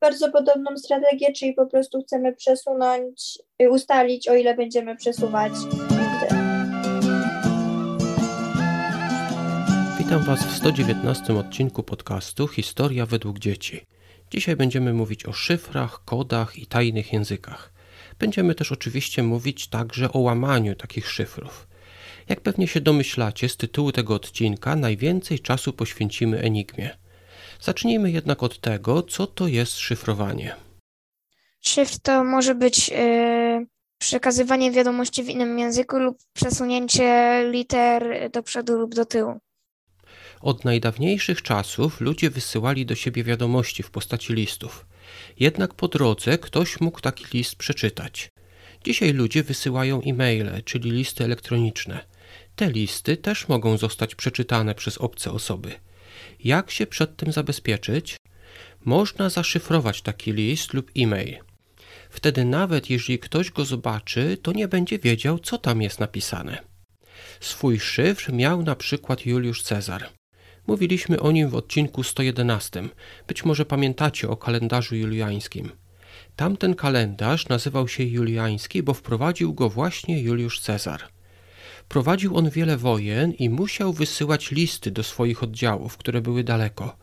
bardzo podobną strategię, czyli po prostu chcemy przesunąć, y, ustalić, o ile będziemy przesuwać. Witam Was w 119 odcinku podcastu Historia według dzieci. Dzisiaj będziemy mówić o szyfrach, kodach i tajnych językach. Będziemy też oczywiście mówić także o łamaniu takich szyfrów. Jak pewnie się domyślacie z tytułu tego odcinka, najwięcej czasu poświęcimy enigmie. Zacznijmy jednak od tego, co to jest szyfrowanie. Szyfr to może być yy, przekazywanie wiadomości w innym języku lub przesunięcie liter do przodu lub do tyłu. Od najdawniejszych czasów ludzie wysyłali do siebie wiadomości w postaci listów. Jednak po drodze ktoś mógł taki list przeczytać. Dzisiaj ludzie wysyłają e-maile, czyli listy elektroniczne. Te listy też mogą zostać przeczytane przez obce osoby. Jak się przed tym zabezpieczyć? Można zaszyfrować taki list lub e-mail. Wtedy nawet jeśli ktoś go zobaczy, to nie będzie wiedział, co tam jest napisane. Swój szyfr miał na przykład Juliusz Cezar. Mówiliśmy o nim w odcinku 111. Być może pamiętacie o kalendarzu juliańskim. Tamten kalendarz nazywał się juliański, bo wprowadził go właśnie Juliusz Cezar. Prowadził on wiele wojen i musiał wysyłać listy do swoich oddziałów, które były daleko.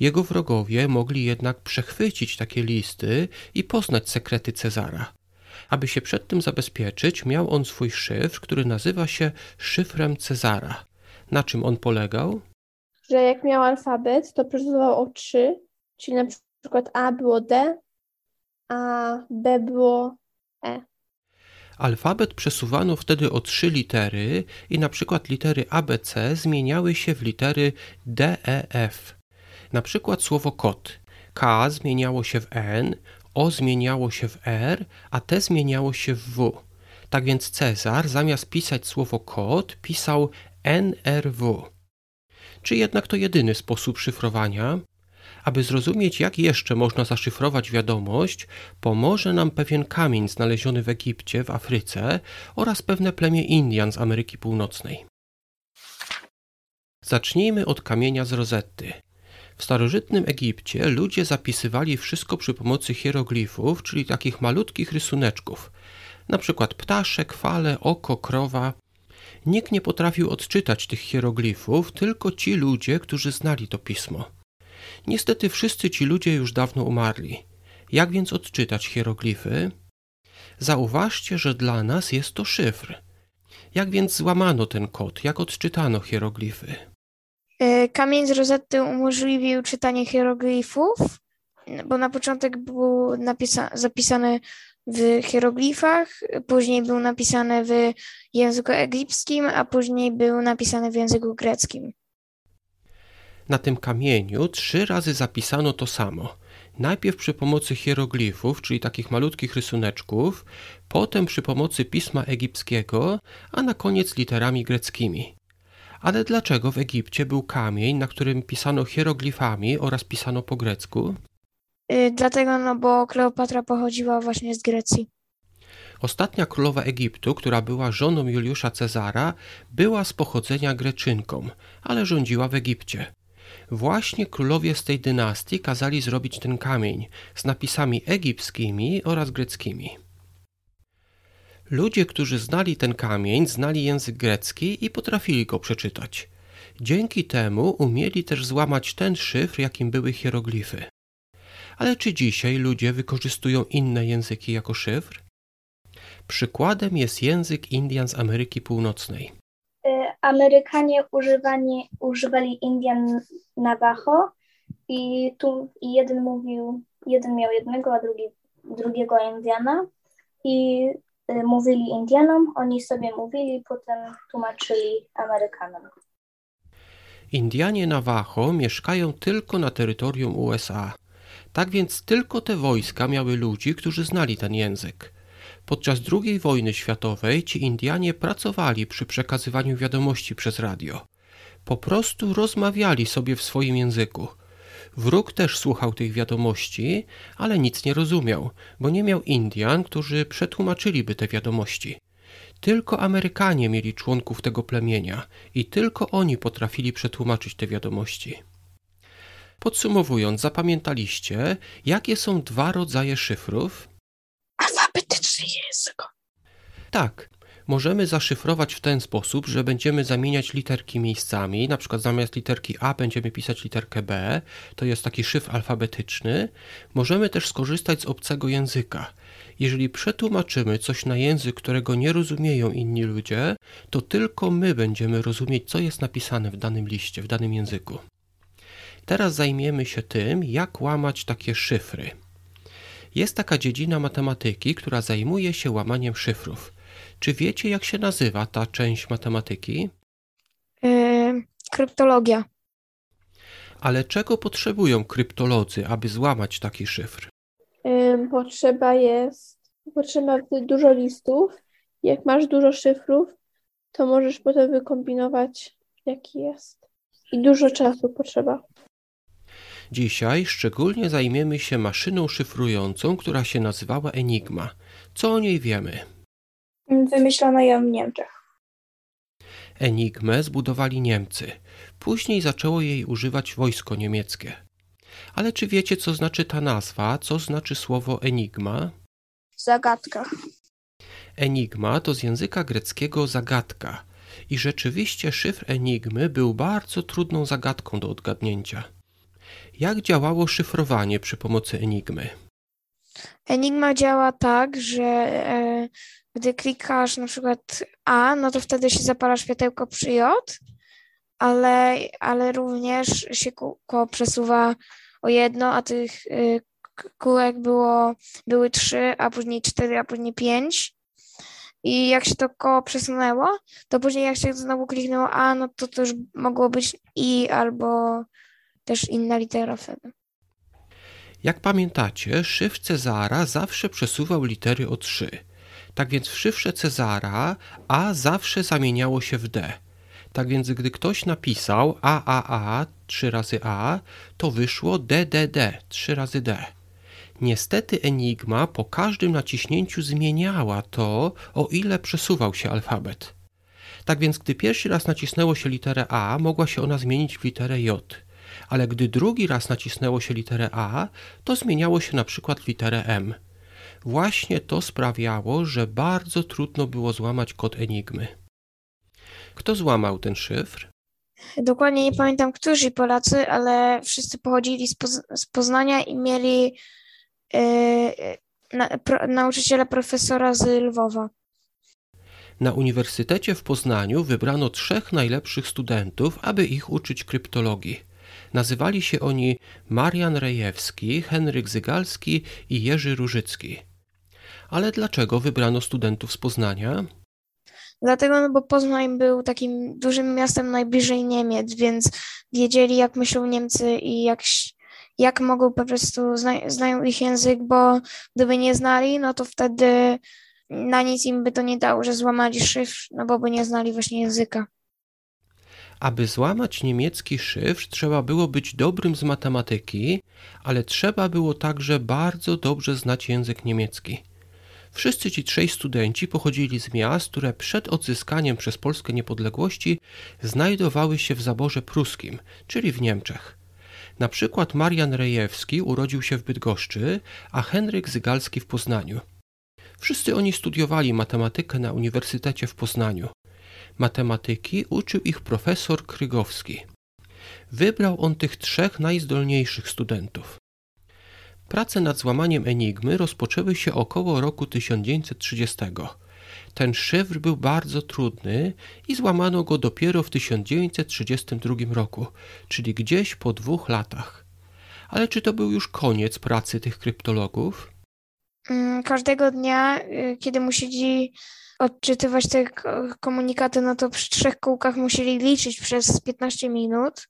Jego wrogowie mogli jednak przechwycić takie listy i poznać sekrety Cezara. Aby się przed tym zabezpieczyć, miał on swój szyfr, który nazywa się szyfrem Cezara. Na czym on polegał? Że jak miał alfabet, to przesuwał o trzy, czyli na przykład A było D, a B było E. Alfabet przesuwano wtedy o trzy litery i na przykład litery ABC zmieniały się w litery D, E, F. Na przykład słowo kot. K zmieniało się w N, O zmieniało się w R, a T zmieniało się w W. Tak więc Cezar zamiast pisać słowo kot pisał NRW. Czy jednak to jedyny sposób szyfrowania? Aby zrozumieć, jak jeszcze można zaszyfrować wiadomość, pomoże nam pewien kamień znaleziony w Egipcie, w Afryce oraz pewne plemię Indian z Ameryki Północnej. Zacznijmy od kamienia z Rozetty. W starożytnym Egipcie ludzie zapisywali wszystko przy pomocy hieroglifów, czyli takich malutkich rysuneczków, na przykład ptaszek, fale, oko, krowa. Nikt nie potrafił odczytać tych hieroglifów, tylko ci ludzie, którzy znali to pismo. Niestety wszyscy ci ludzie już dawno umarli. Jak więc odczytać hieroglify? Zauważcie, że dla nas jest to szyfr. Jak więc złamano ten kod? Jak odczytano hieroglify? E, kamień z rozety umożliwił czytanie hieroglifów, bo na początek był napisa- zapisany w hieroglifach, później był napisany w języku egipskim, a później był napisany w języku greckim. Na tym kamieniu trzy razy zapisano to samo. Najpierw przy pomocy hieroglifów, czyli takich malutkich rysuneczków, potem przy pomocy pisma egipskiego, a na koniec literami greckimi. Ale dlaczego w Egipcie był kamień, na którym pisano hieroglifami oraz pisano po grecku? Yy, dlatego, no bo Kleopatra pochodziła właśnie z Grecji. Ostatnia królowa Egiptu, która była żoną Juliusza Cezara, była z pochodzenia Greczynką, ale rządziła w Egipcie. Właśnie królowie z tej dynastii kazali zrobić ten kamień z napisami egipskimi oraz greckimi. Ludzie, którzy znali ten kamień, znali język grecki i potrafili go przeczytać. Dzięki temu umieli też złamać ten szyfr, jakim były hieroglify. Ale czy dzisiaj ludzie wykorzystują inne języki jako szyfr? Przykładem jest język Indian z Ameryki Północnej. Amerykanie używali, Indian Navajo i tu jeden mówił, jeden miał jednego, a drugi, drugiego Indiana i y, mówili Indianom, oni sobie mówili, potem tłumaczyli Amerykanom. Indianie Navajo mieszkają tylko na terytorium USA. Tak więc tylko te wojska miały ludzi, którzy znali ten język. Podczas II wojny światowej ci Indianie pracowali przy przekazywaniu wiadomości przez radio. Po prostu rozmawiali sobie w swoim języku. Wróg też słuchał tych wiadomości, ale nic nie rozumiał, bo nie miał Indian, którzy przetłumaczyliby te wiadomości. Tylko Amerykanie mieli członków tego plemienia i tylko oni potrafili przetłumaczyć te wiadomości. Podsumowując, zapamiętaliście, jakie są dwa rodzaje szyfrów? Alfabetyczny język. Tak. Możemy zaszyfrować w ten sposób, że będziemy zamieniać literki miejscami, na przykład zamiast literki A będziemy pisać literkę B, to jest taki szyfr alfabetyczny. Możemy też skorzystać z obcego języka. Jeżeli przetłumaczymy coś na język, którego nie rozumieją inni ludzie, to tylko my będziemy rozumieć, co jest napisane w danym liście, w danym języku. Teraz zajmiemy się tym, jak łamać takie szyfry. Jest taka dziedzina matematyki, która zajmuje się łamaniem szyfrów. Czy wiecie, jak się nazywa ta część matematyki? Yy, kryptologia. Ale czego potrzebują kryptolodzy, aby złamać taki szyfr? Ym, Potrzeba jest, potrzeba dużo listów. Jak masz dużo szyfrów, to możesz potem wykombinować, jaki jest. I dużo czasu potrzeba. Dzisiaj szczególnie zajmiemy się maszyną szyfrującą, która się nazywała Enigma. Co o niej wiemy? Wymyślono ją w Niemczech. Enigmę zbudowali Niemcy. Później zaczęło jej używać wojsko niemieckie. Ale czy wiecie, co znaczy ta nazwa? Co znaczy słowo enigma? Zagadka. Enigma to z języka greckiego zagadka. I rzeczywiście szyfr enigmy był bardzo trudną zagadką do odgadnięcia. Jak działało szyfrowanie przy pomocy enigmy? Enigma działa tak, że e, gdy klikasz na przykład A, no to wtedy się zapala światełko przy J, ale, ale również się kółko przesuwa o jedno, a tych y, kółek było, były trzy, a później cztery, a później pięć. I jak się to koło przesunęło, to później jak się znowu kliknęło A, no to to już mogło być I albo też inna litera wtedy. Jak pamiętacie, szyfr Cezara zawsze przesuwał litery o 3. Tak więc w szyfrze Cezara A zawsze zamieniało się w D. Tak więc gdy ktoś napisał AAA 3 razy A, to wyszło DDD 3 razy D. Niestety Enigma po każdym naciśnięciu zmieniała to, o ile przesuwał się alfabet. Tak więc gdy pierwszy raz nacisnęło się literę A, mogła się ona zmienić w literę J. Ale gdy drugi raz nacisnęło się literę A, to zmieniało się na przykład literę M. Właśnie to sprawiało, że bardzo trudno było złamać kod Enigmy. Kto złamał ten szyfr? Dokładnie nie pamiętam, którzy Polacy, ale wszyscy pochodzili z, Poz- z Poznania i mieli e, na, pro, nauczyciela profesora z Lwowa. Na Uniwersytecie w Poznaniu wybrano trzech najlepszych studentów, aby ich uczyć kryptologii. Nazywali się oni Marian Rejewski, Henryk Zygalski i Jerzy Różycki. Ale dlaczego wybrano studentów z Poznania? Dlatego, no bo Poznań był takim dużym miastem najbliżej Niemiec, więc wiedzieli, jak myślą Niemcy i jak, jak mogą po prostu zna, znają ich język, bo gdyby nie znali, no to wtedy na nic im by to nie dało, że złamali szyfr, no bo by nie znali właśnie języka. Aby złamać niemiecki szyfr, trzeba było być dobrym z matematyki, ale trzeba było także bardzo dobrze znać język niemiecki. Wszyscy ci trzej studenci pochodzili z miast, które przed odzyskaniem przez Polskę niepodległości znajdowały się w zaborze pruskim, czyli w Niemczech. Na przykład Marian Rejewski urodził się w Bydgoszczy, a Henryk Zygalski w Poznaniu. Wszyscy oni studiowali matematykę na Uniwersytecie w Poznaniu. Matematyki uczył ich profesor Krygowski. Wybrał on tych trzech najzdolniejszych studentów. Prace nad złamaniem enigmy rozpoczęły się około roku 1930. Ten szyfr był bardzo trudny i złamano go dopiero w 1932 roku, czyli gdzieś po dwóch latach. Ale czy to był już koniec pracy tych kryptologów? Mm, Każdego dnia, y, kiedy musieli odczytywać te ko- komunikaty, no to przy trzech kółkach musieli liczyć przez 15 minut.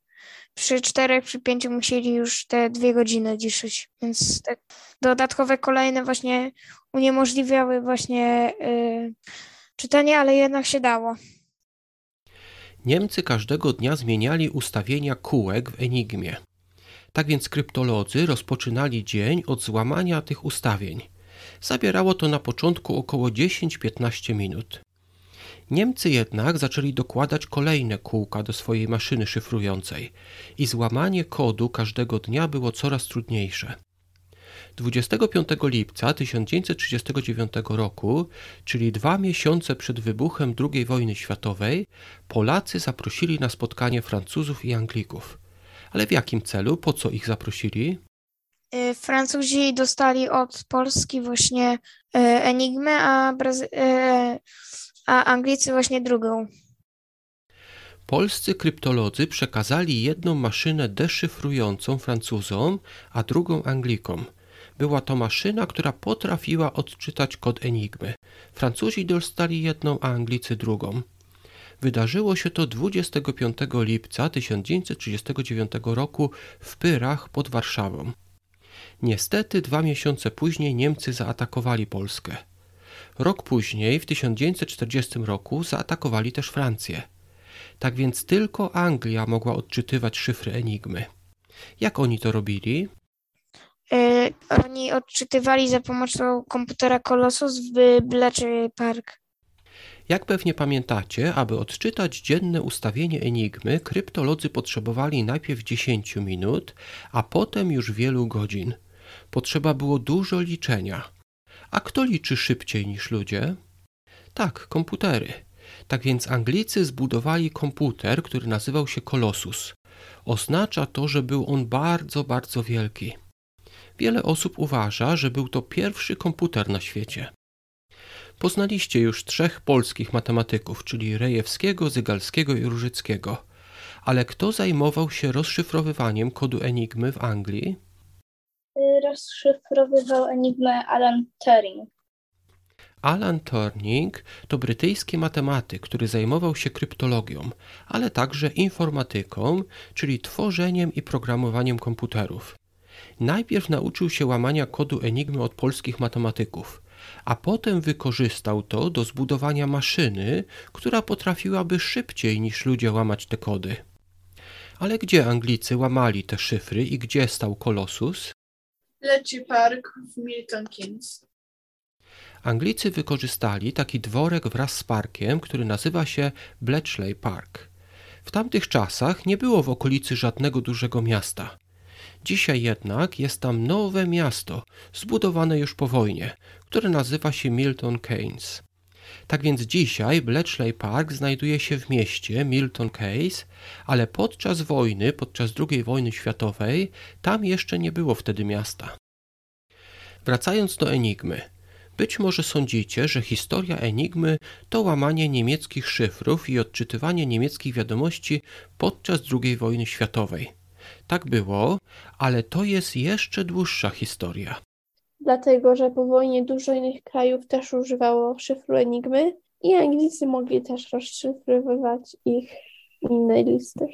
Przy czterech, przy pięciu musieli już te dwie godziny liczyć. Więc te dodatkowe kolejne właśnie uniemożliwiały właśnie y, czytanie, ale jednak się dało. Niemcy każdego dnia zmieniali ustawienia kółek w enigmie. Tak więc kryptolodzy rozpoczynali dzień od złamania tych ustawień. Zabierało to na początku około 10-15 minut. Niemcy jednak zaczęli dokładać kolejne kółka do swojej maszyny szyfrującej i złamanie kodu każdego dnia było coraz trudniejsze. 25 lipca 1939 roku, czyli dwa miesiące przed wybuchem II wojny światowej, Polacy zaprosili na spotkanie Francuzów i Anglików. Ale w jakim celu? Po co ich zaprosili? Y, Francuzi dostali od Polski właśnie y, Enigmę, a, Brazy- a Anglicy właśnie drugą. Polscy kryptolodzy przekazali jedną maszynę deszyfrującą Francuzom, a drugą Anglikom. Była to maszyna, która potrafiła odczytać kod Enigmy. Francuzi dostali jedną, a Anglicy drugą. Wydarzyło się to 25 lipca 1939 roku w Pyrach pod Warszawą. Niestety dwa miesiące później Niemcy zaatakowali Polskę. Rok później, w 1940 roku, zaatakowali też Francję. Tak więc tylko Anglia mogła odczytywać szyfry Enigmy. Jak oni to robili? Y, Oni odczytywali za pomocą komputera Colossus w Bletchley Park. Jak pewnie pamiętacie, aby odczytać dzienne ustawienie Enigmy, kryptolodzy potrzebowali najpierw 10 minut, a potem już wielu godzin. Potrzeba było dużo liczenia. A kto liczy szybciej niż ludzie? Tak, komputery. Tak więc Anglicy zbudowali komputer, który nazywał się Colossus. Oznacza to, że był on bardzo, bardzo wielki. Wiele osób uważa, że był to pierwszy komputer na świecie. Poznaliście już trzech polskich matematyków, czyli Rejewskiego, Zygalskiego i Różyckiego. Ale kto zajmował się rozszyfrowywaniem kodu Enigmy w Anglii? Y, Rozszyfrowywał enigmę Alan Turing. Alan Turing to brytyjski matematyk, który zajmował się kryptologią, ale także informatyką, czyli tworzeniem i programowaniem komputerów. Najpierw nauczył się łamania kodu Enigmy od polskich matematyków, a potem wykorzystał to do zbudowania maszyny, która potrafiłaby szybciej niż ludzie łamać te kody. Ale gdzie Anglicy łamali te szyfry i gdzie stał Colossus? Bletchley Park w Milton Keynes. Anglicy wykorzystali taki dworek wraz z parkiem, który nazywa się Bletchley Park. W tamtych czasach nie było w okolicy żadnego dużego miasta. Dzisiaj jednak jest tam nowe miasto, zbudowane już po wojnie, które nazywa się Milton Keynes. Tak więc dzisiaj Bletchley Park znajduje się w mieście Milton Keynes, ale podczas wojny, podczas II wojny światowej, tam jeszcze nie było wtedy miasta. Wracając do Enigmy. Być może sądzicie, że historia Enigmy to łamanie niemieckich szyfrów i odczytywanie niemieckich wiadomości podczas II wojny światowej. Tak było, ale to jest jeszcze dłuższa historia. Dlatego, że po wojnie dużo innych krajów też używało szyfru Enigmy i Anglicy mogli też rozszyfrowywać ich inne listy.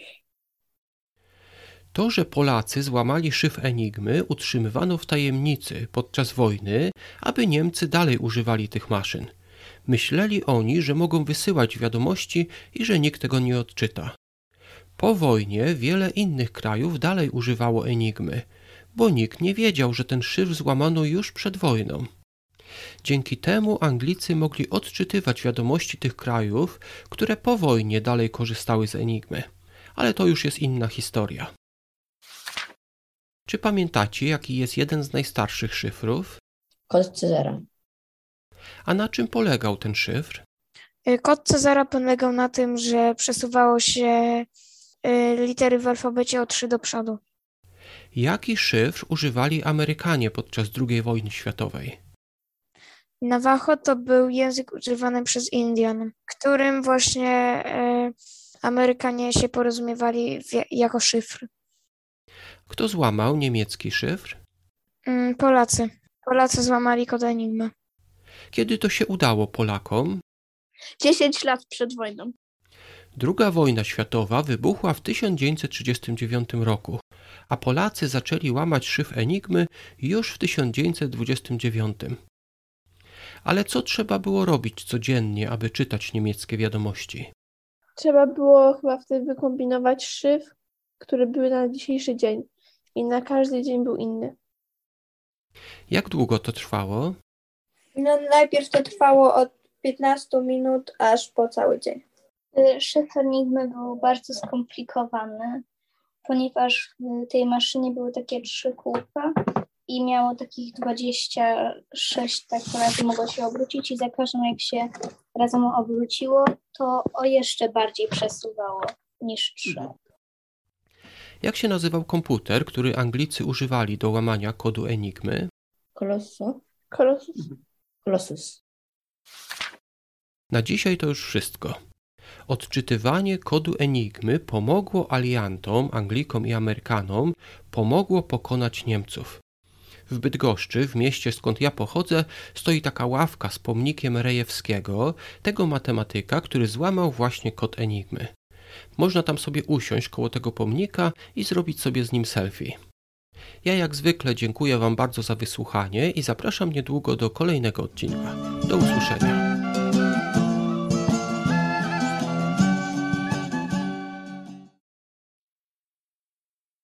To, że Polacy złamali szyfr Enigmy, utrzymywano w tajemnicy podczas wojny, aby Niemcy dalej używali tych maszyn. Myśleli oni, że mogą wysyłać wiadomości i że nikt tego nie odczyta. Po wojnie wiele innych krajów dalej używało Enigmy, bo nikt nie wiedział, że ten szyfr złamano już przed wojną. Dzięki temu Anglicy mogli odczytywać wiadomości tych krajów, które po wojnie dalej korzystały z Enigmy. Ale to już jest inna historia. Czy pamiętacie, jaki jest jeden z najstarszych szyfrów? Kod Cezara. A na czym polegał ten szyfr? Y, Kod Cezara polegał na tym, że przesuwało się y, litery w alfabecie o trzy do przodu. Jaki szyfr używali Amerykanie podczas II wojny światowej? Navajo to był język używany przez Indian, którym właśnie y, Amerykanie się porozumiewali w, jako szyfr. Kto złamał niemiecki szyfr? Mm, Polacy. Polacy złamali kod Enigmy. Kiedy to się udało Polakom? 10 lat przed wojną. Druga wojna światowa wybuchła w 1939 roku, a Polacy zaczęli łamać szyfr Enigmy już w 1929. Ale co trzeba było robić codziennie, aby czytać niemieckie wiadomości? Trzeba było chyba wtedy wykombinować szyfr, który był na dzisiejszy dzień i na każdy dzień był inny. Jak długo to trwało? No, najpierw to trwało od 15 minut aż po cały dzień. Szyfr Enigmy był bardzo skomplikowany, ponieważ w tej maszynie były takie trzy kółka i miało takich 26 tak razy mogło się obrócić i za każdym jak się razem obróciło, to o jeszcze bardziej przesuwało niż trzy. Jak się nazywał komputer, który Anglicy używali do łamania kodu Enigmy? Kolosso? Kolosus. Colossus. Na dzisiaj to już wszystko. Odczytywanie kodu Enigmy pomogło aliantom, Anglikom i Amerykanom, pomogło pokonać Niemców. W Bydgoszczy, w mieście skąd ja pochodzę, stoi taka ławka z pomnikiem Rejewskiego, tego matematyka, który złamał właśnie kod Enigmy. Można tam sobie usiąść koło tego pomnika i zrobić sobie z nim selfie. Ja jak zwykle dziękuję Wam bardzo za wysłuchanie i zapraszam niedługo do kolejnego odcinka. Do usłyszenia.